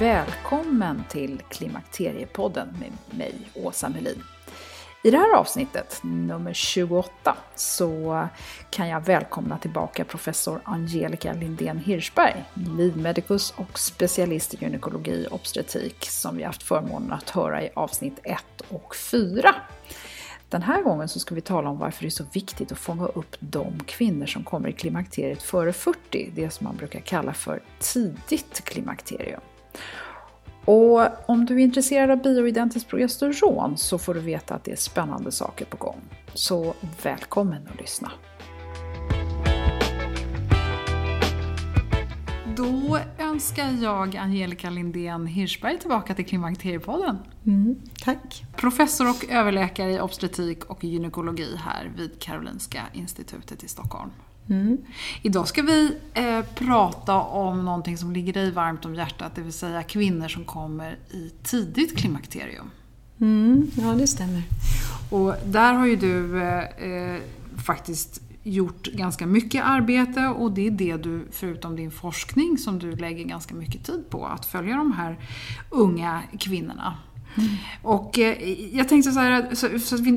Välkommen till Klimakteriepodden med mig, Åsa Melin. I det här avsnittet, nummer 28, så kan jag välkomna tillbaka professor Angelica Lindén Hirschberg, livmedikus och specialist i gynekologi och obstetrik som vi haft förmånen att höra i avsnitt 1 och 4. Den här gången så ska vi tala om varför det är så viktigt att fånga upp de kvinnor som kommer i klimakteriet före 40, det som man brukar kalla för tidigt klimakterium. Och om du är intresserad av bioidentiskt progesteron så får du veta att det är spännande saker på gång. Så välkommen att lyssna! Då önskar jag Angelica Lindén Hirschberg tillbaka till Klimakteriepodden. Mm, tack! Professor och överläkare i obstetrik och gynekologi här vid Karolinska institutet i Stockholm. Mm. Idag ska vi eh, prata om någonting som ligger dig varmt om hjärtat, det vill säga kvinnor som kommer i tidigt klimakterium. Mm, ja, det stämmer. Och där har ju du eh, eh, faktiskt gjort ganska mycket arbete och det är det du, förutom din forskning, som du lägger ganska mycket tid på, att följa de här unga kvinnorna. Mm. Och eh, jag tänkte så här, så, så vi,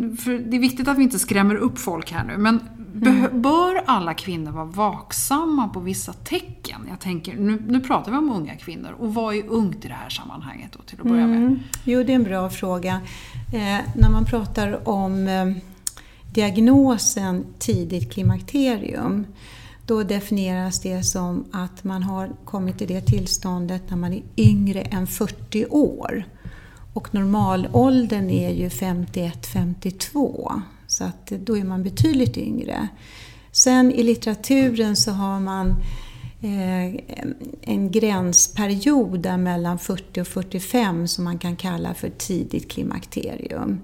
det är viktigt att vi inte skrämmer upp folk här nu, men Mm. Bör alla kvinnor vara vaksamma på vissa tecken? Jag tänker, nu, nu pratar vi om unga kvinnor och vad är ungt i det här sammanhanget då, till att börja med? Mm. Jo, det är en bra fråga. Eh, när man pratar om eh, diagnosen tidigt klimakterium då definieras det som att man har kommit till det tillståndet när man är yngre än 40 år. Och normalåldern är ju 51-52. Så att då är man betydligt yngre. Sen i litteraturen så har man eh, en gränsperiod där mellan 40 och 45 som man kan kalla för tidigt klimakterium.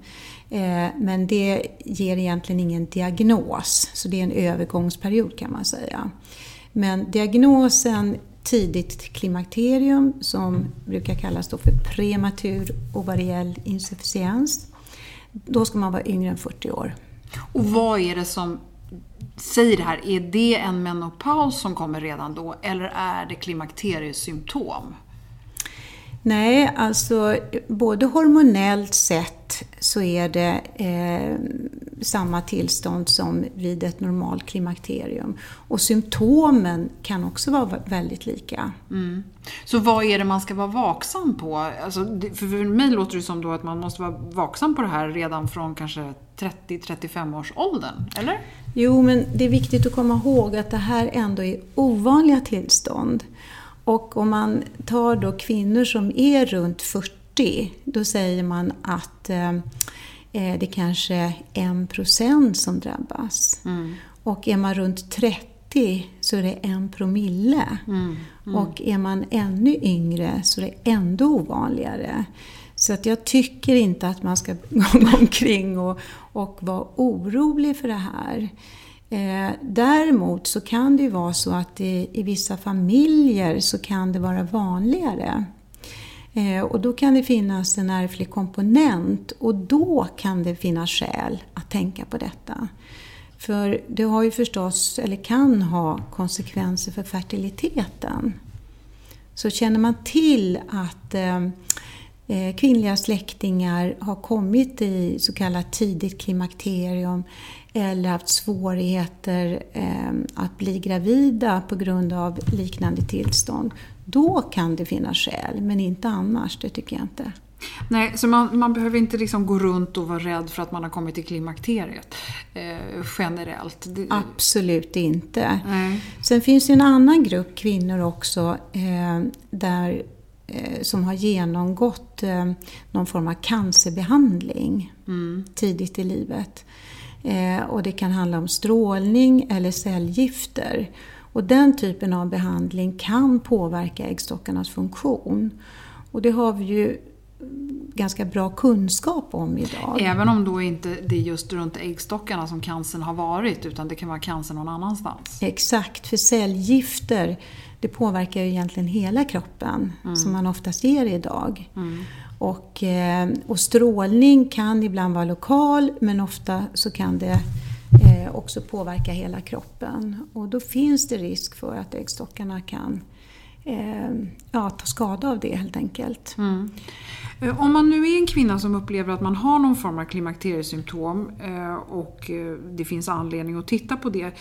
Eh, men det ger egentligen ingen diagnos, så det är en övergångsperiod kan man säga. Men diagnosen tidigt klimakterium som brukar kallas då för prematur ovariell insufficiens då ska man vara yngre än 40 år. Och vad är det som säger det här? Är det en menopaus som kommer redan då eller är det klimakteriesymptom? Nej, alltså både hormonellt sett så är det eh, samma tillstånd som vid ett normalt klimakterium. Och symptomen kan också vara väldigt lika. Mm. Så vad är det man ska vara vaksam på? Alltså, för, mig låter det som då att man måste vara vaksam på det här redan från kanske 30-35 års åldern, eller? Jo, men det är viktigt att komma ihåg att det här ändå är ovanliga tillstånd. Och om man tar då kvinnor som är runt 40, då säger man att eh, det kanske är en procent som drabbas. Mm. Och är man runt 30 så är det en promille. Mm. Mm. Och är man ännu yngre så är det ändå ovanligare. Så att jag tycker inte att man ska gå omkring och, och vara orolig för det här. Eh, däremot så kan det ju vara så att det, i vissa familjer så kan det vara vanligare. Eh, och då kan det finnas en ärftlig komponent och då kan det finnas skäl att tänka på detta. För det har ju förstås, eller kan ha, konsekvenser för fertiliteten. Så känner man till att eh, kvinnliga släktingar har kommit i så kallat tidigt klimakterium eller haft svårigheter eh, att bli gravida på grund av liknande tillstånd. Då kan det finnas skäl, men inte annars. Det tycker jag inte. Nej, så man, man behöver inte liksom gå runt och vara rädd för att man har kommit till klimakteriet eh, generellt? Absolut inte. Nej. Sen finns det en annan grupp kvinnor också eh, där, eh, som har genomgått eh, någon form av cancerbehandling mm. tidigt i livet. Eh, och det kan handla om strålning eller cellgifter. Och den typen av behandling kan påverka äggstockarnas funktion. Och det har vi ju ganska bra kunskap om idag. Även om då inte det är just runt äggstockarna som cancern har varit utan det kan vara cancer någon annanstans? Exakt, för cellgifter det påverkar ju egentligen hela kroppen mm. som man ofta ser idag. Mm. Och, eh, och strålning kan ibland vara lokal men ofta så kan det eh, också påverka hela kroppen. Och då finns det risk för att äggstockarna kan eh, ja, ta skada av det helt enkelt. Mm. Om man nu är en kvinna som upplever att man har någon form av klimakteriesymptom och det finns anledning att titta på det.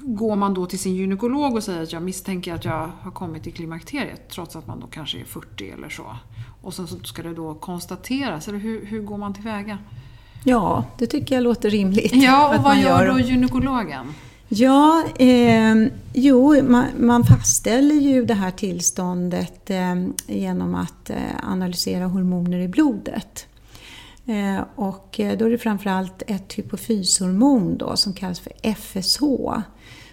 Går man då till sin gynekolog och säger att jag misstänker att jag har kommit till klimakteriet trots att man då kanske är 40 eller så? Och sen så ska det då konstateras, eller hur, hur går man tillväga? Ja, det tycker jag låter rimligt. Ja, och vad gör då gynekologen? Ja, eh, jo, man, man, fastställer ju det här tillståndet eh, genom att eh, analysera hormoner i blodet. Eh, och eh, då är det framförallt ett hypofyshormon då, som kallas för FSH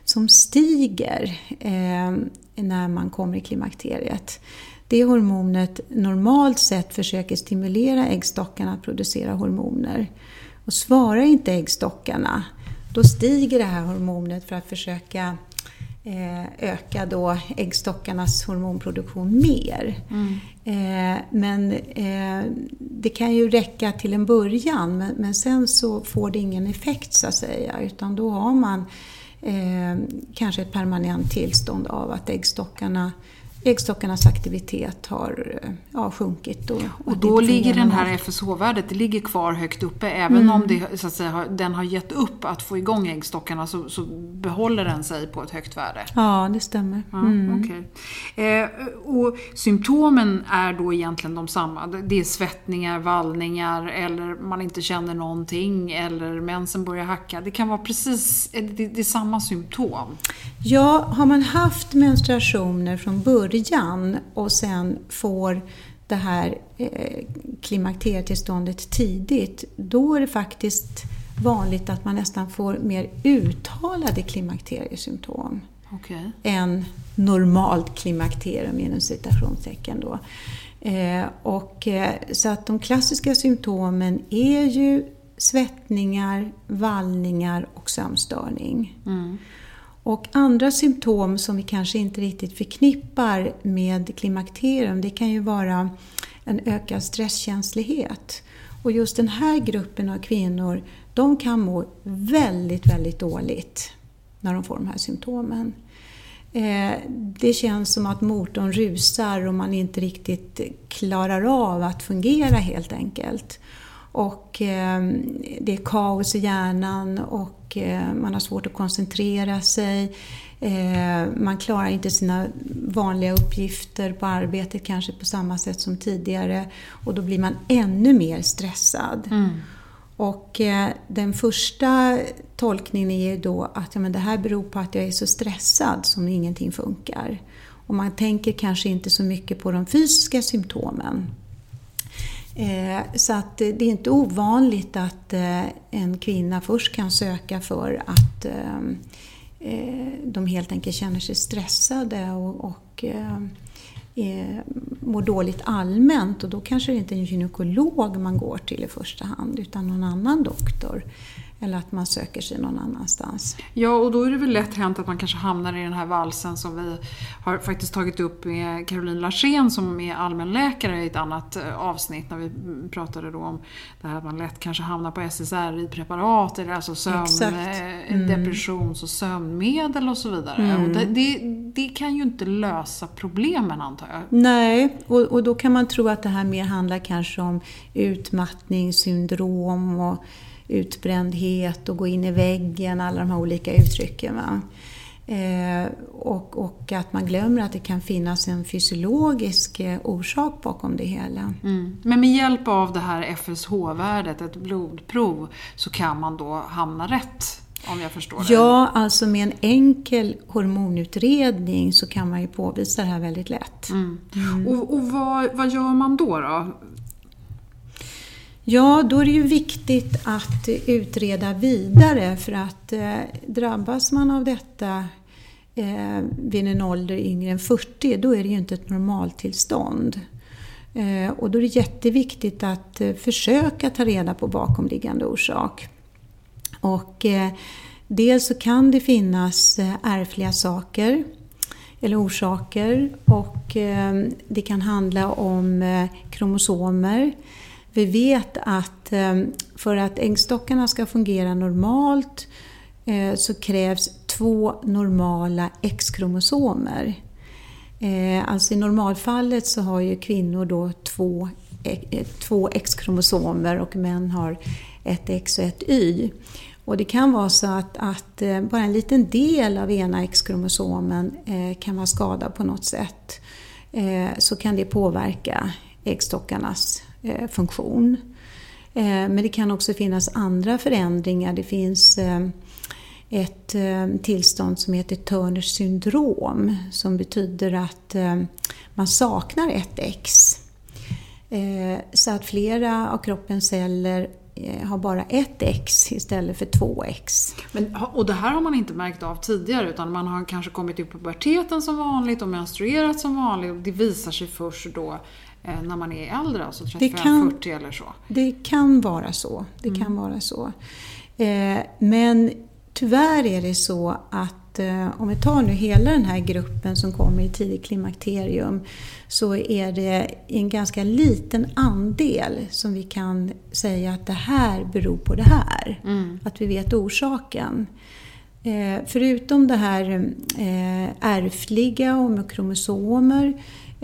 som stiger eh, när man kommer i klimakteriet det hormonet normalt sett försöker stimulera äggstockarna att producera hormoner. Och svarar inte äggstockarna, då stiger det här hormonet för att försöka eh, öka då äggstockarnas hormonproduktion mer. Mm. Eh, men eh, det kan ju räcka till en början men, sen så får det ingen effekt så att säga utan då har man kanske ett permanent tillstånd av att äggstockarna äggstockarnas aktivitet har ja, sjunkit. Och, och då ligger den här FSH-värdet det ligger kvar högt uppe. Även mm. om det, så att säga, den har gett upp att få igång äggstockarna så, så behåller den sig på ett högt värde. Ja, det stämmer. Mm. Ja, okay. eh, och symptomen är då egentligen de samma. Det är svettningar, vallningar eller man inte känner någonting eller mensen börjar hacka. Det kan vara precis det, det är samma symptom. Ja, har man haft menstruationer från början början och sen får det här eh, klimakterietillståndet tidigt, då är det faktiskt vanligt att man nästan får mer uttalade klimakteriesymptom okay. än normalt klimakterium inom citationstecken. Då. Eh, och, eh, så att de klassiska symptomen är ju svettningar, vallningar och sömnstörning. Mm. Och andra symptom som vi kanske inte riktigt förknippar med klimakterium, det kan ju vara en ökad stresskänslighet. Och just den här gruppen av kvinnor, de kan må väldigt, väldigt dåligt när de får de här symptomen. Eh, det känns som att motorn rusar och man inte riktigt klarar av att fungera helt enkelt. Och eh, det är kaos i hjärnan och eh, man har svårt att koncentrera sig. Eh, man klarar inte sina vanliga uppgifter på arbetet kanske på samma sätt som tidigare. Och då blir man ännu mer stressad. Mm. Och den första tolkningen är ju då att ja, men det här beror på att jag är så stressad som ingenting funkar. Och man tänker kanske inte så mycket på de fysiska symptomen. Eh, så att eh, det är inte ovanligt att eh, en kvinna först kan söka för att de helt enkelt känner sig stressade och, och mår dåligt allmänt och då kanske det inte är en gynekolog man går till i första hand utan någon annan doktor. Eller att man söker sig någon annanstans. Ja, och då är det väl lätt hänt att man kanske hamnar i den här valsen som vi har faktiskt tagit upp med Caroline Larsén som är allmänläkare i ett annat eh, avsnitt när vi pratade då om det här att man lätt kanske hamnar på SSRI-preparat, alltså sömn, eh, mm. depressions och sömnmedel och så vidare. Mm. Och det, det, det, kan ju inte lösa problemen antar jag. Nej, och, och då kan man tro att det här mer handlar kanske om utmattningssyndrom och utbrändhet och gå in i väggen, alla de här olika uttrycken. Eh, och, och, att man glömmer att det kan finnas en fysiologisk eh, orsak bakom det hela. Mm. Men med hjälp av det här FSH-värdet, ett blodprov, så kan man då hamna rätt? Om jag förstår det. Ja, alltså med en enkel hormonutredning så kan man ju påvisa det här väldigt lätt. Mm. Mm. Och, och vad, vad, gör man då? då? Ja, då är det ju viktigt att utreda vidare för att eh, drabbas man av detta eh, vid en ålder yngre än 40, då är det ju inte ett normaltillstånd. Eh, och då är det jätteviktigt att eh, försöka ta reda på bakomliggande orsak. Och eh, dels så kan det finnas eh, ärftliga saker eller orsaker och eh, det kan handla om eh, kromosomer vi vet att ehm, för att äggstockarna ska fungera normalt eh, så krävs två normala X-kromosomer. Eh, alltså i normalfallet så har ju kvinnor då två, eh, två X-kromosomer och män har ett X och ett Y. Och det kan vara så att, att bara en liten del av ena X-kromosomen kan vara skadad på något sätt. Så kan det påverka äggstockarnas Eh, funktion. Eh, men det kan också finnas andra förändringar. Det finns eh, ett eh, tillstånd som heter Turners syndrom som betyder att eh, man saknar ett X. Så att flera av kroppens celler har bara ett X istället för två X. Men, och det här har man inte märkt av tidigare utan man har kanske kommit upp puberteten som vanligt och menstruerat som vanligt och det visar sig först då när man är äldre, alltså 35-40 eller så? Det kan vara så. Det mm. kan vara så. Eh, men tyvärr är det så att eh, om vi tar nu hela den här gruppen som kommer i tidigt klimakterium så är det en ganska liten andel som vi kan säga att det här beror på det här. Mm. Att vi vet orsaken. Eh, förutom det här eh, ärftliga och med kromosomer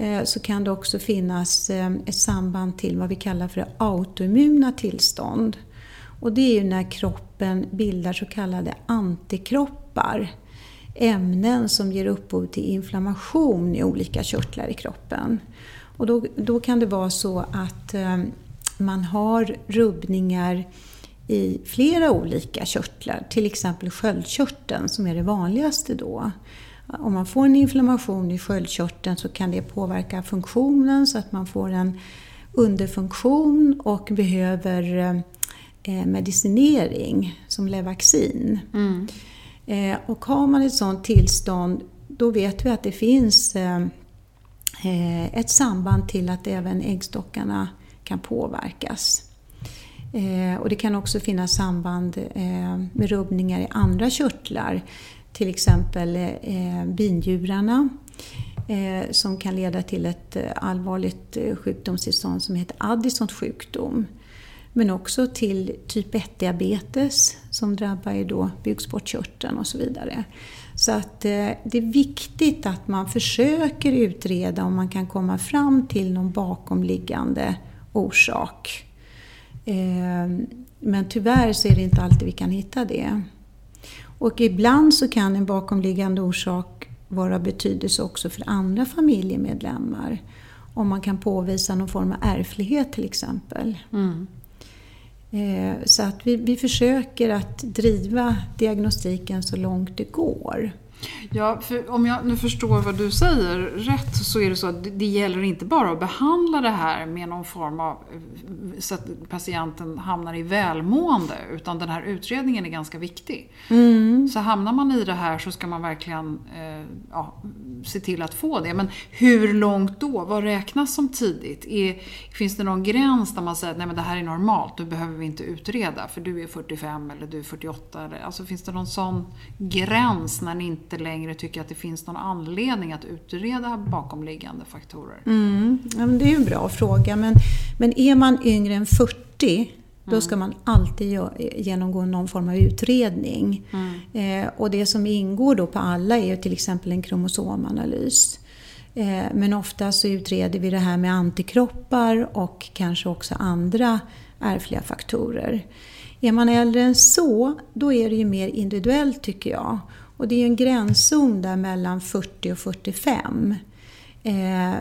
Eh, så kan det också finnas eh, ett samband till vad vi kallar för autoimmuna tillstånd. Och det är ju när kroppen bildar så kallade antikroppar. Ämnen som ger upphov till inflammation i olika körtlar i kroppen. Och då, då kan det vara så att eh, man har rubbningar i flera olika körtlar, till exempel sköldkörteln som är det vanligaste då. Om man får en inflammation i sköldkörteln så kan det påverka funktionen så att man får en underfunktion och behöver eh, medicinering som Levaxin. Mm. Eh, och har man ett sådant tillstånd då vet vi att det finns eh, ett samband till att även äggstockarna kan påverkas. Eh, och det kan också finnas samband eh, med rubbningar i andra körtlar till exempel eh, binjurarna eh, som kan leda till ett eh, allvarligt sjukdomstillstånd som heter Addisons sjukdom. Men också till typ 1-diabetes som drabbar ju då bukspottkörteln och så vidare. Så att eh, det är viktigt att man försöker utreda om man kan komma fram till någon bakomliggande orsak. Eh, men tyvärr så är det inte alltid vi kan hitta det. Och ibland så kan en bakomliggande orsak vara betydelse också för andra familjemedlemmar. Om man kan påvisa någon form av ärftlighet till exempel. Mm. Eh, så att vi, vi försöker att driva diagnostiken så långt det går. Ja, för om jag nu förstår vad du säger rätt så är det så att det gäller inte bara att behandla det här med någon form av så att patienten hamnar i välmående utan den här utredningen är ganska viktig. Mm. Så hamnar man i det här så ska man verkligen eh, ja, se till att få det. Men hur långt då? Vad räknas som tidigt? Är, finns det någon gräns där man säger att det här är normalt, då behöver vi inte utreda för du är 45 eller du är 48? Eller, alltså finns det någon sån gräns när ni inte längre tycker att det finns någon anledning att utreda bakomliggande faktorer? Mm. Ja, det är ju en bra fråga, men, men är man yngre än 40 då mm. ska man alltid genomgå någon form av utredning. Mm. Eh, och det som ingår då på alla är till exempel en kromosomanalys. Eh, men ofta så utreder vi det här med antikroppar och kanske också andra ärftliga faktorer. Är man äldre än så, då är det ju mer individuellt tycker jag. Och det är en gränszon där mellan 40 och 45. Eh,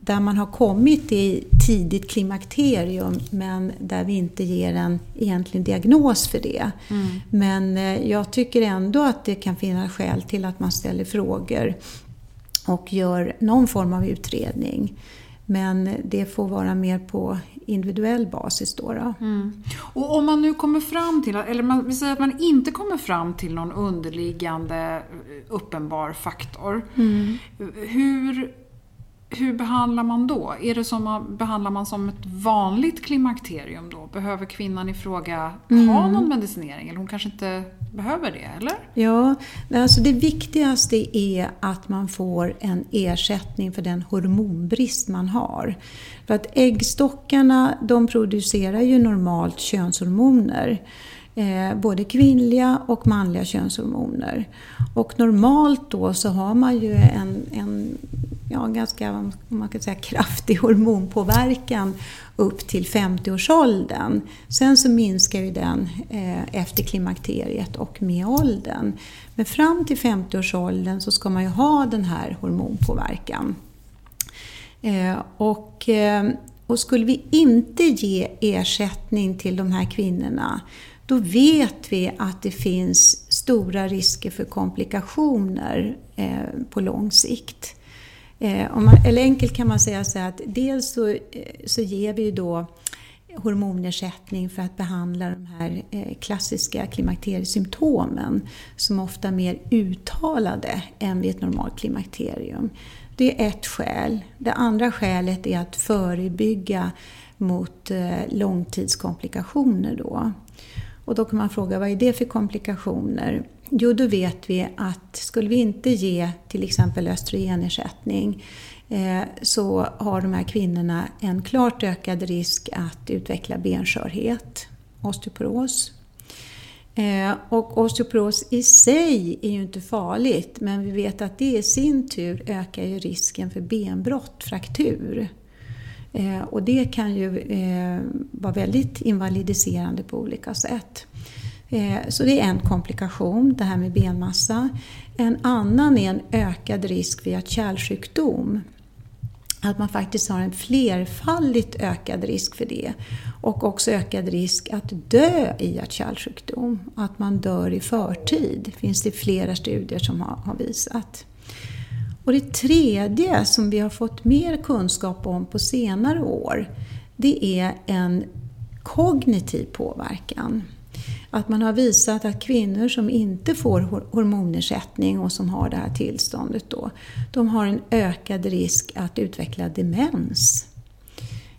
där man har kommit i tidigt klimakterium men där vi inte ger en egentlig diagnos för det. Mm. Men eh, jag tycker ändå att det kan finnas skäl till att man ställer frågor och gör någon form av utredning. Men det får vara mer på individuell basis. Då, då. Mm. Och om man nu kommer fram till, eller man, vi säger att man inte kommer fram till någon underliggande eh, uppenbar faktor. Mm. Hur, hur behandlar man då? Är det som, behandlar man som ett vanligt klimakterium då? Behöver kvinnan i fråga mm. ha någon medicinering? Eller hon kanske inte behöver det, eller? Ja, alltså det viktigaste är att man får en ersättning för den hormonbrist man har. För att äggstockarna de producerar ju normalt könshormoner. Eh, både kvinnliga och manliga könshormoner. Och normalt då så har man ju en, en ja, ganska man kan säga, kraftig hormonpåverkan upp till 50-årsåldern. Sen så minskar ju den eh, efter klimakteriet och med åldern. Men fram till 50-årsåldern så ska man ju ha den här hormonpåverkan. Eh, och, eh, och skulle vi inte ge ersättning till de här kvinnorna då vet vi att det finns stora risker för komplikationer på lång sikt. Eh, man, eller enkelt kan man säga så att dels så, eh, så ger vi då hormonersättning för att behandla de här eh, klassiska klimakteriesymptomen som ofta är mer uttalade än vid ett normalt klimakterium. Det är ett skäl. Det andra skälet är att förebygga mot eh, långtidskomplikationer. Då. Och då kan man fråga vad är det för komplikationer? Jo, då vet vi att skulle vi inte ge till exempel östrogenersättning eh, så har de här kvinnorna en klart ökad risk att utveckla benskörhet, osteoporos. Eh, och osteoporos i sig är ju inte farligt men vi vet att det i sin tur ökar ju risken för benbrott, fraktur. Eh, och det kan ju eh, vara väldigt invalidiserande på olika sätt. Eh, så det är en komplikation, det här med benmassa. En annan är en ökad risk vid kärlsjukdom. Att man faktiskt har en flerfaldigt ökad risk för det. Och också ökad risk att dö i hjärt-kärlsjukdom. Att man dör i förtid, finns det flera studier som har visat. Och det tredje som vi har fått mer kunskap om på senare år, det är en kognitiv påverkan. Att man har visat att kvinnor som inte får hormonersättning och som har det här tillståndet då, de har en ökad risk att utveckla demens.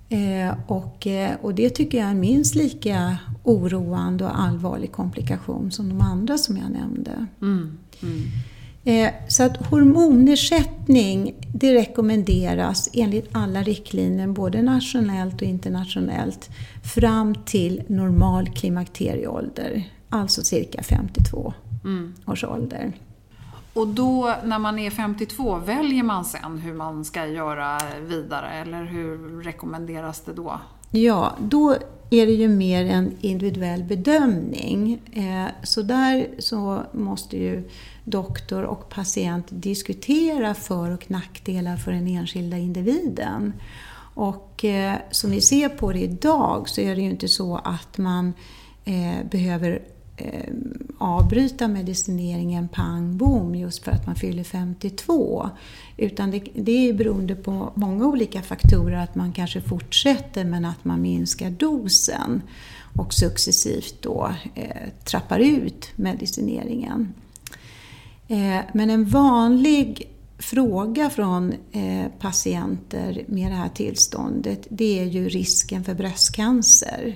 Eh, och, eh, och det tycker jag är en minst lika oroande och allvarlig komplikation som de andra som jag nämnde. Mm. Mm. Eh, så att hormonersättning det rekommenderas enligt alla riktlinjer, både nationellt och internationellt, fram till normal klimakterieålder, alltså cirka 52 mm. års ålder. Och då när man är 52, väljer man sen hur man ska göra vidare eller hur rekommenderas det då? Ja, då är det ju mer en individuell bedömning. Eh, så där så måste ju doktor och patient diskutera för och nackdelar för den enskilda individen. Och eh, som vi ser på det idag så är det ju inte så att man eh, behöver eh, avbryta medicineringen pang bom just för att man fyller 52. Utan det, det är beroende på många olika faktorer att man kanske fortsätter men att man minskar dosen och successivt då eh, trappar ut medicineringen. Eh, men en vanlig fråga från eh, patienter med det här tillståndet det är ju risken för bröstcancer.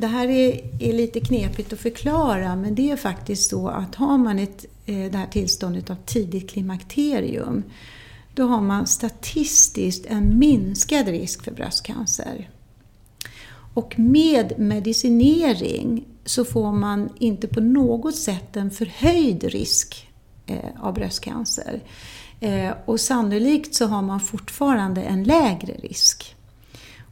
Det här är, är, lite knepigt att förklara men det är faktiskt så att har man ett, eh, det här tillståndet av tidigt klimakterium då har man statistiskt en minskad risk för bröstcancer. Och med medicinering så får man inte på något sätt en förhöjd risk eh, av bröstcancer. Eh, och sannolikt så har man fortfarande en lägre risk.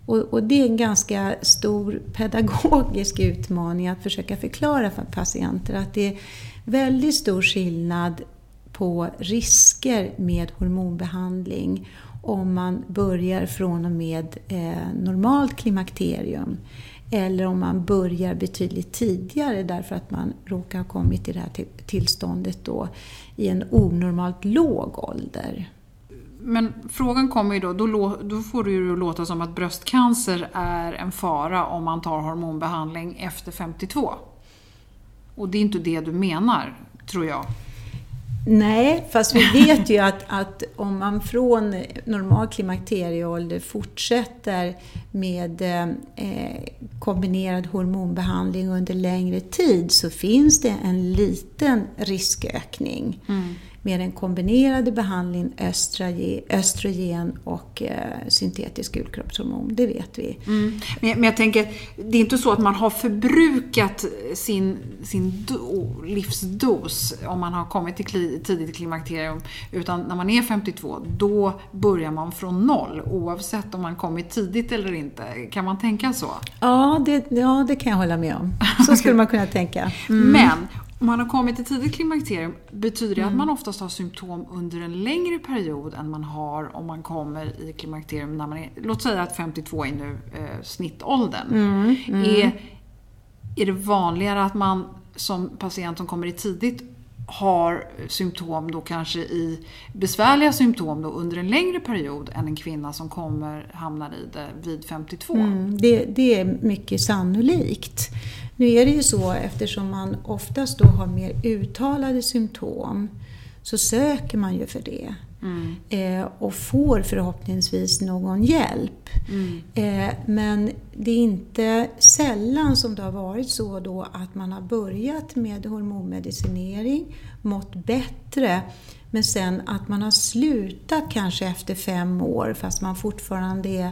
Och, och, det är en ganska stor pedagogisk utmaning att försöka förklara för patienter att det är väldigt stor skillnad på risker med hormonbehandling om man börjar från och med eh, normalt klimakterium eller om man börjar betydligt tidigare därför att man råkar ha kommit i det här tillståndet då i en onormalt låg ålder. Men frågan kommer ju då, då, då får det ju låta som att bröstcancer är en fara om man tar hormonbehandling efter 52. Och det är inte det du menar, tror jag. Nej, fast vi vet ju att, att om man från normal klimakterieålder fortsätter med eh, kombinerad hormonbehandling under längre tid så finns det en liten riskökning. Mm med den kombinerade behandlingen östrogen och eh, syntetisk gulkroppshormon. Det vet vi. Mm. Men, men, jag tänker, det är inte så att man har förbrukat sin, sin do, livsdos om man har kommit till tidigt klimakterium. Utan när man är 52, då börjar man från noll oavsett om man kommit tidigt eller inte. Kan man tänka så? Ja, det, ja, det kan jag hålla med om. Så skulle man kunna tänka. Mm. Men man har kommit till tidigt klimakterium, betyder det mm. att man oftast har symptom under en längre period än man har om man kommer i klimakterium när man är, låt säga att 52 är nu eh, snittåldern. Mm. Mm. Är, är det vanligare att man som patient som kommer i tidigt har symptom då kanske i besvärliga symptom då under en längre period än en kvinna som kommer hamnar i det vid 52. Mm, det, det, är mycket sannolikt. Nu är det ju så eftersom man oftast då har mer uttalade symptom så söker man ju för det. Mm. Eh, och får förhoppningsvis någon hjälp. Mm. Eh, men det är inte sällan som det har varit så då att man har börjat med hormonmedicinering, mått bättre, men sen att man har slutat kanske efter fem år fast man fortfarande är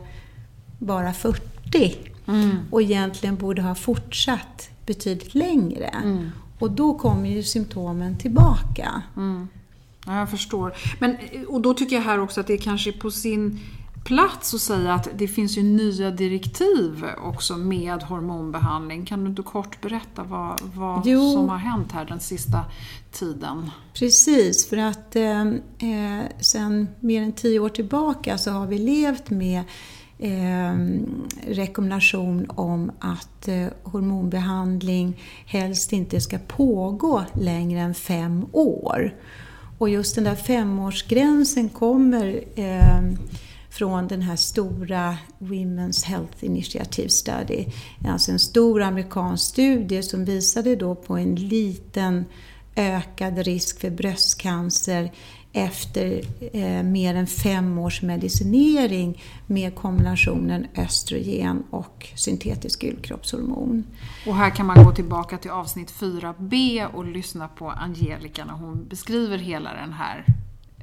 bara 40 mm. och egentligen borde ha fortsatt betydligt längre. Mm. Och då kommer ju symptomen tillbaka. Mm. Ja, jag förstår. Men, och då tycker jag här också att det är kanske på sin plats att säga att det finns ju nya direktiv också med hormonbehandling. Kan du inte kort berätta vad, vad som har hänt här den sista tiden? Precis, för att eh, eh, sen mer än tio år tillbaka så har vi levt med eh, rekommendation om att eh, hormonbehandling helst inte ska pågå längre än fem år. Och just den där femårsgränsen kommer eh, från den här stora Women's Health Initiative Study. Alltså en stor amerikansk studie som visade då på en liten ökad risk för bröstcancer efter eh, mer än fem års medicinering med kombinationen östrogen och syntetisk gulkroppshormon. Och här kan man gå tillbaka till avsnitt 4b och lyssna på Angelica när hon beskriver hela den här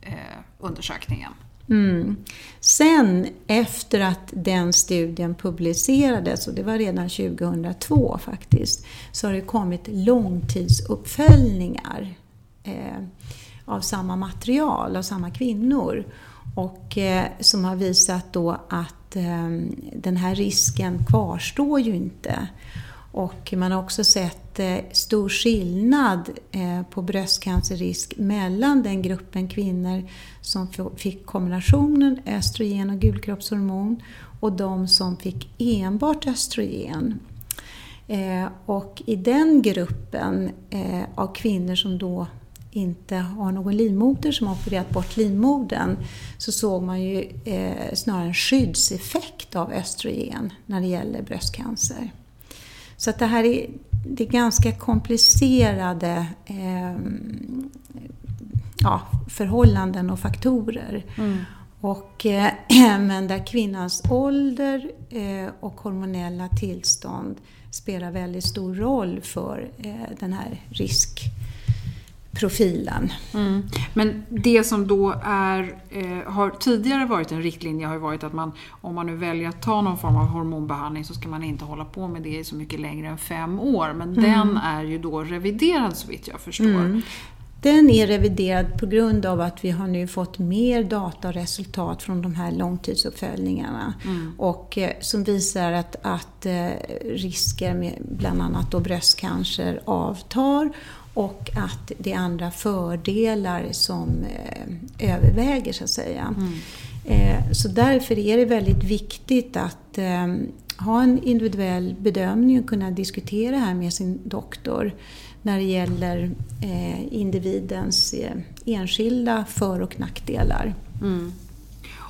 eh, undersökningen. Mm. Sen efter att den studien publicerades, och det var redan 2002 faktiskt, så har det kommit långtidsuppföljningar. Eh, av samma material, av samma kvinnor. Och eh, som har visat då att eh, den här risken kvarstår ju inte. Och man har också sett eh, stor skillnad eh, på bröstcancerrisk mellan den gruppen kvinnor som fick kombinationen östrogen och gulkroppshormon och de som fick enbart östrogen. Eh, och i den gruppen eh, av kvinnor som då inte har någon livmoder som har opererat bort livmodern så såg man ju eh, snarare en skyddseffekt av östrogen när det gäller bröstcancer. Så att det här är, det är ganska komplicerade eh, ja, förhållanden och faktorer. Mm. Och, eh, men där kvinnans ålder eh, och hormonella tillstånd spelar väldigt stor roll för eh, den här risk profilen. Mm. Men det som då är, eh, har tidigare varit en riktlinje har ju varit att man, om man nu väljer att ta någon form av hormonbehandling så ska man inte hålla på med det i så mycket längre än fem år. Men mm. den är ju då reviderad så vitt jag förstår. Mm. Den är reviderad på grund av att vi har nu fått mer data och resultat från de här långtidsuppföljningarna. Mm. Och, eh, som visar att, att eh, risker med bland annat då bröstcancer avtar och att det är andra fördelar som eh, överväger så att säga. Mm. Eh, så därför är det väldigt viktigt att eh, ha en individuell bedömning och kunna diskutera det här med sin doktor när det gäller eh, individens eh, enskilda för och nackdelar. Mm.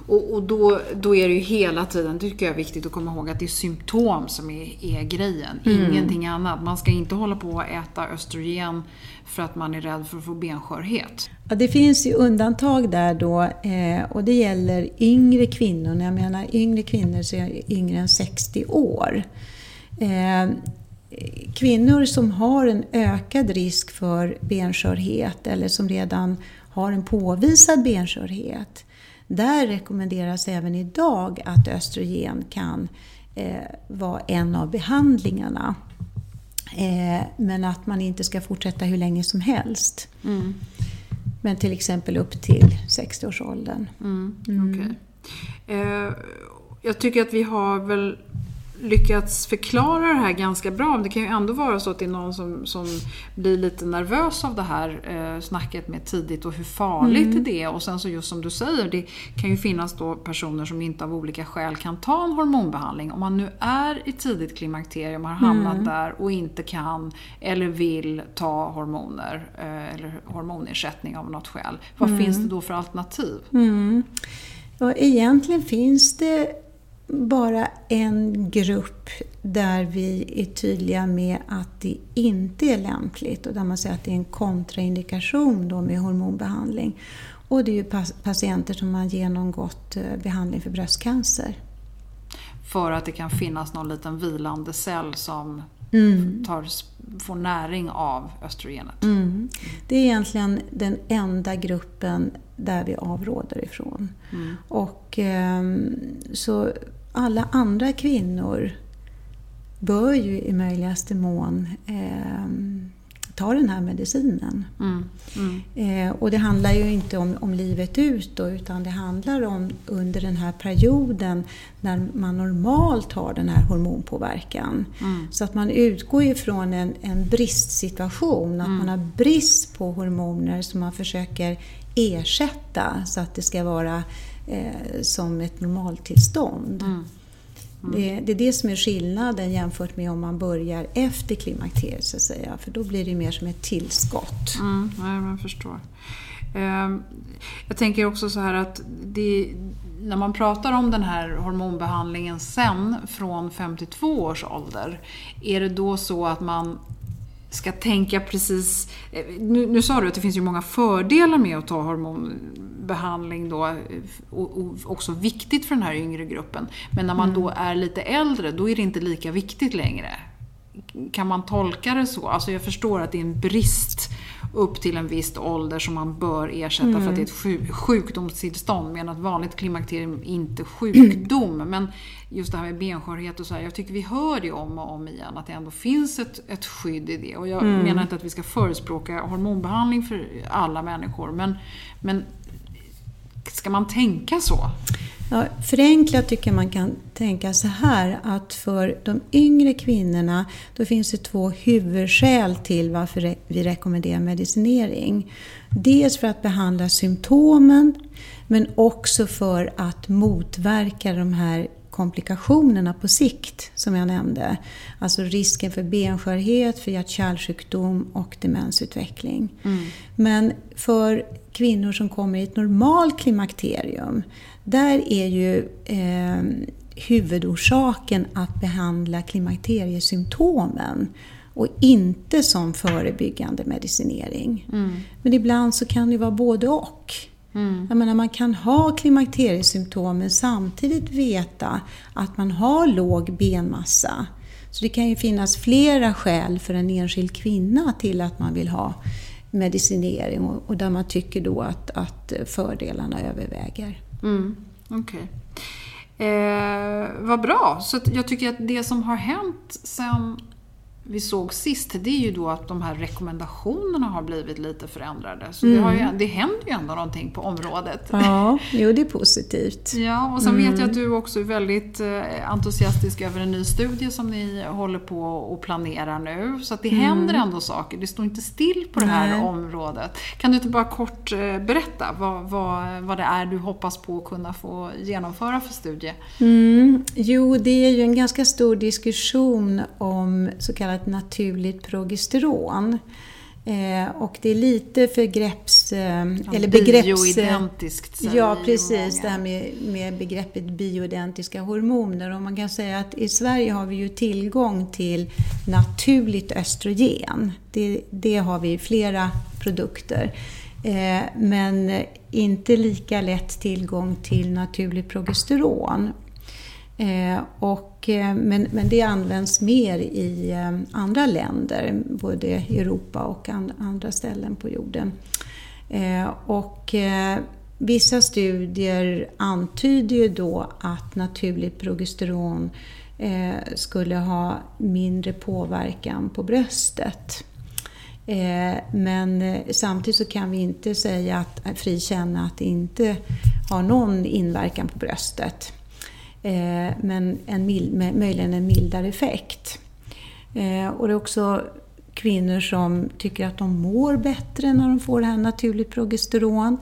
Och, och, då, då är det ju hela tiden, tycker jag viktigt att komma ihåg, att det är symptom som är, är grejen. Mm. Ingenting annat. Man ska inte hålla på att äta östrogen för att man är rädd för att få benskörhet. Ja, det finns ju undantag där då eh, och det gäller yngre kvinnor. När jag menar yngre kvinnor så är jag yngre än 60 år. Eh, kvinnor som har en ökad risk för benskörhet eller som redan har en påvisad benskörhet där rekommenderas även idag att östrogen kan eh, vara en av behandlingarna. Eh, men att man inte ska fortsätta hur länge som helst. Mm. Men till exempel upp till 60-årsåldern. Mm. Mm. Okay. Eh, jag tycker att vi har väl lyckats förklara det här ganska bra. Men det kan ju ändå vara så att det är någon som, som blir lite nervös av det här eh, snacket med tidigt och hur farligt mm. det är. Och sen så just som du säger, det kan ju finnas då personer som inte av olika skäl kan ta en hormonbehandling. Om man nu är i tidigt klimakterium, har hamnat mm. där och inte kan eller vill ta hormoner eh, eller hormonersättning av något skäl. Vad mm. finns det då för alternativ? Mm. Ja, egentligen finns det bara en grupp där vi är tydliga med att det inte är lämpligt och där man säger att det är en kontraindikation då med hormonbehandling. Och det är ju patienter som har genomgått eh, behandling för bröstcancer. För att det kan finnas någon liten vilande cell som mm. tar, får näring av östrogenet? Mm. Det är egentligen den enda gruppen där vi avråder ifrån. Mm. Och, eh, så alla andra kvinnor bör ju i möjligaste mån eh, ta den här medicinen. Mm, mm. Eh, och det handlar ju inte om, om livet ut då, utan det handlar om under den här perioden när man normalt har den här hormonpåverkan. Mm. Så att man utgår ifrån en, en bristsituation, att mm. man har brist på hormoner som man försöker ersätta så att det ska vara eh, som ett normaltillstånd. Mm. Mm. Det, det, är det som är skillnaden jämfört med om man börjar efter klimakteriet så att säga. För då blir det mer som ett tillskott. Mm, ja, jag förstår. Eh, jag tänker också så här att det, när man pratar om den här hormonbehandlingen sen från 52 års ålder. Är det då så att man ska tänka precis... Eh, nu, nu, sa du att det finns ju många fördelar med att ta hormonbehandling då, eh, och, och också viktigt för den här yngre gruppen. Men när man mm. då är lite äldre, då är det inte lika viktigt längre. Kan man tolka det så? Alltså jag förstår att det är en brist upp till en viss ålder som man bör ersätta mm. för att det är ett sjuk sjukdomstillstånd. Medan ett vanligt klimakterium inte sjukdom. Men just det här med benskörhet och så här, jag tycker vi hör det om och om igen, att det ändå finns ett, ett skydd i det. Och jag mm. menar inte att vi ska förespråka hormonbehandling för alla människor, men, men ska man tänka så? Ja, förenklat tycker jag man kan tänka så här att för de yngre kvinnorna då finns det två huvudskäl till varför vi rekommenderar medicinering. Dels för att behandla symptomen men också för att motverka de här komplikationerna på sikt som jag nämnde. Alltså risken för benskörhet, för hjärt-kärlsjukdom och demensutveckling. Mm. Men för kvinnor som kommer i ett normalt klimakterium, där är ju eh, huvudorsaken att behandla klimakteriesymptomen och inte som förebyggande medicinering. Mm. Men ibland så kan det vara både och. Mm. Jag menar, man kan ha klimakteriesymptom men samtidigt veta att man har låg benmassa. Så det kan ju finnas flera skäl för en enskild kvinna till att man vill ha medicinering och, och där man tycker då att, att fördelarna överväger. Mm. Okej. Okay. Eh, vad bra. Så jag tycker att det som har hänt sen vi såg sist, det är ju då att de här rekommendationerna har blivit lite förändrade. Så mm. det, har ju, det händer ju ändå någonting på området. Ja, jo det är positivt. Ja, och sen mm. vet jag att du också är väldigt eh, entusiastisk över en ny studie som ni håller på och planerar nu. Så att det mm. händer ändå saker, det står inte still på det här Nej. området. Kan du inte bara kort eh, berätta vad, vad, vad det är du hoppas på att kunna få genomföra för studie? Mm. Jo, det är ju en ganska stor diskussion om så kallade kallat naturligt progesteron. Eh, och det är lite förgrepps... Eh, ja, eller begrepps... Bioidentiskt säger Ja, precis. Det här med, med begreppet bioidentiska hormoner. Och man kan säga att i Sverige har vi ju tillgång till naturligt östrogen. Det, det har vi i flera produkter. Eh, men inte lika lätt tillgång till naturligt progesteron. Eh, och, eh, men, men det används mer i eh, andra länder, både i Europa och andra ställen på jorden. Eh, och eh, vissa studier antyder ju då att naturligt progesteron eh, skulle ha mindre påverkan på bröstet. Men samtidigt så kan vi inte säga att, frikänna att det inte har någon inverkan på bröstet. Eh, men en mild, möjligen en mildare effekt. Eh, och det är också kvinnor som tycker att de mår bättre när de får det här naturligt progesteron.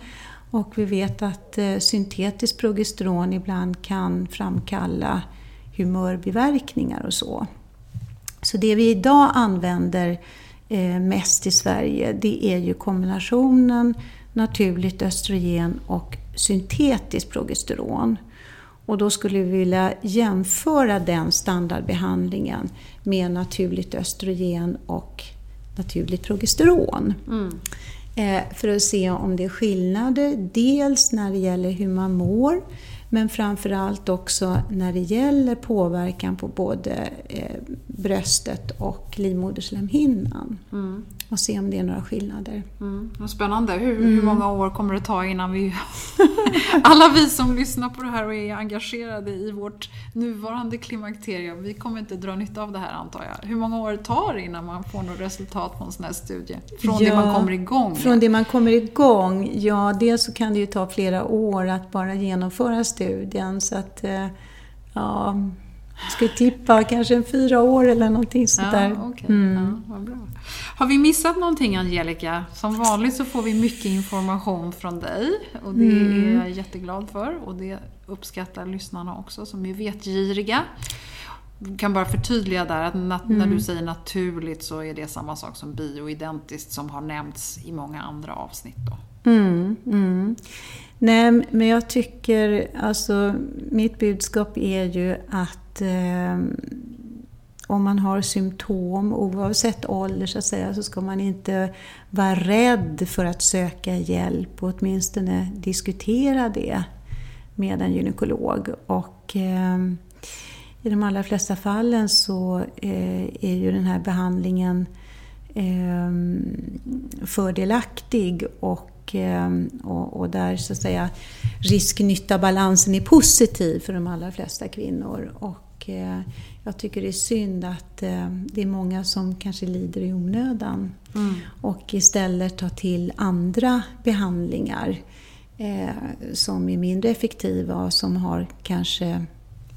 Och vi vet att eh, syntetiskt progesteron ibland kan framkalla humörbiverkningar och så. Så det vi idag använder mest i Sverige det är ju kombinationen naturligt östrogen och syntetiskt progesteron. Och då skulle vi vilja jämföra den standardbehandlingen med naturligt östrogen och naturligt progesteron. Mm. Eh, för att se om det är skillnader, dels när det gäller hur man mår, men framförallt också när det gäller påverkan på både eh, bröstet och livmoderslemhinnan. Mm. Och se om det är några skillnader. Mm. Spännande. Hur, mm. hur, många år kommer det ta innan vi... Alla vi som lyssnar på det här och är engagerade i vårt nuvarande klimakterium, vi kommer inte dra nytta av det här antar jag. Hur många år tar det innan man får något resultat på en sån här studie? Från ja, det man kommer igång? Från det man kommer igång? Ja, dels så kan det ju ta flera år att bara genomföra studien. Så att, eh, ja, jag skulle tippa kanske en fyra år eller någonting sånt ja, där. Okay. Mm. Ja, bra. Har vi missat någonting Angelica? Som vanligt så får vi mycket information från dig och det mm. är jag jätteglad för och det uppskattar lyssnarna också som är vetgiriga. Jag kan bara förtydliga där att nat- mm. när du säger naturligt så är det samma sak som bioidentiskt som har nämnts i många andra avsnitt. Då. Mm, mm. Nej, men jag tycker, alltså mitt budskap är ju att eh, om man har symptom, oavsett ålder så att säga, så ska man inte vara rädd för att söka hjälp och åtminstone diskutera det med en gynekolog. Och eh, i de allra flesta fallen så eh, är ju den här behandlingen eh, fördelaktig och, eh, och, och, där så att säga risk-nytta-balansen är positiv för de allra flesta kvinnor. Och, eh, jag tycker det är synd att eh, det är många som kanske lider i onödan mm. och istället tar till andra behandlingar eh, som är mindre effektiva och som har kanske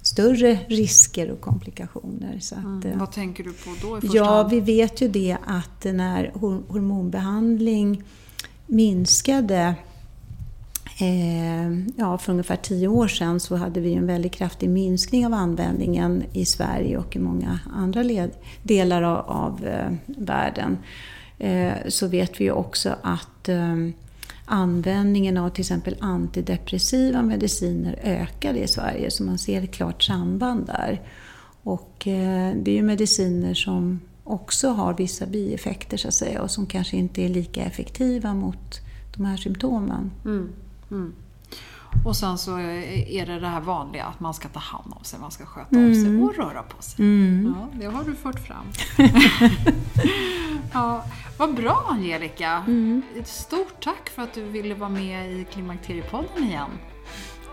större risker och komplikationer. Så att, mm. Vad tänker du på då i första Ja, hand? vi vet ju det att när hormonbehandling minskade Eh, ja, för ungefär tio år sedan så hade vi en väldigt kraftig minskning av användningen i Sverige och i många andra led, delar av, av eh, världen. Eh, så vet vi också att eh, användningen av till exempel antidepressiva mediciner ökade i Sverige, så man ser ett klart samband där. Och eh, det är ju mediciner som också har vissa bieffekter så att säga och som kanske inte är lika effektiva mot de här symptomen. Mm. Mm. Och sen så är det det här vanliga att man ska ta hand om sig, man ska sköta mm. om sig och röra på sig. Mm. Ja, det har du fört fram. ja, vad bra Angelica! Mm. Ett stort tack för att du ville vara med i Klimakteriepodden igen.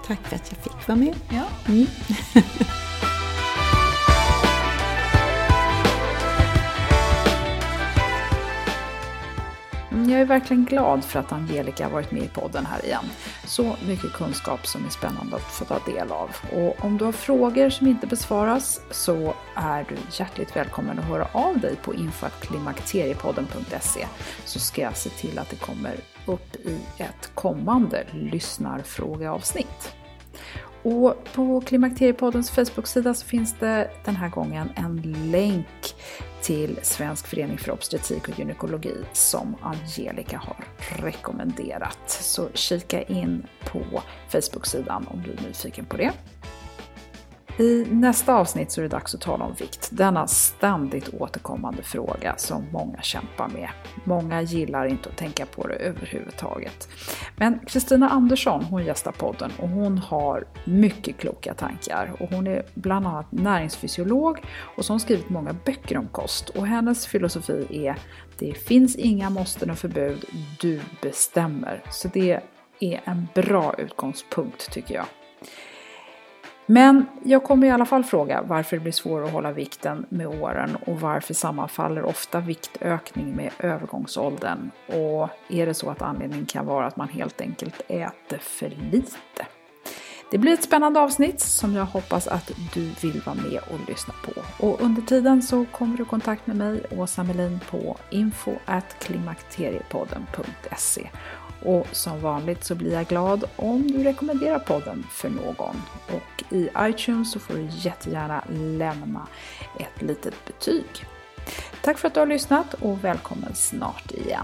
Tack för att jag fick vara med. Ja. Jag är verkligen glad för att Angelica har varit med i podden här igen. Så mycket kunskap som är spännande att få ta del av. Och om du har frågor som inte besvaras så är du hjärtligt välkommen att höra av dig på infoklimakteriepodden.se så ska jag se till att det kommer upp i ett kommande lyssnarfrågeavsnitt. Och på Klimakteriepoddens Facebook-sida så finns det den här gången en länk till Svensk förening för obstetrik och gynekologi som Angelica har rekommenderat. Så kika in på Facebook-sidan om du är nyfiken på det. I nästa avsnitt så är det dags att tala om vikt. Denna ständigt återkommande fråga som många kämpar med. Många gillar inte att tänka på det överhuvudtaget. Men Kristina Andersson hon gästar podden och hon har mycket kloka tankar. Och hon är bland annat näringsfysiolog och så har hon skrivit många böcker om kost. Och hennes filosofi är det finns inga måsten och förbud, du bestämmer. Så det är en bra utgångspunkt tycker jag. Men jag kommer i alla fall fråga varför det blir svårare att hålla vikten med åren och varför sammanfaller ofta viktökning med övergångsåldern? Och är det så att anledningen kan vara att man helt enkelt äter för lite? Det blir ett spännande avsnitt som jag hoppas att du vill vara med och lyssna på. Och under tiden så kommer du i kontakt med mig, Åsa Melin, på info.klimakteriepodden.se. Och som vanligt så blir jag glad om du rekommenderar podden för någon. Och i iTunes så får du jättegärna lämna ett litet betyg. Tack för att du har lyssnat och välkommen snart igen.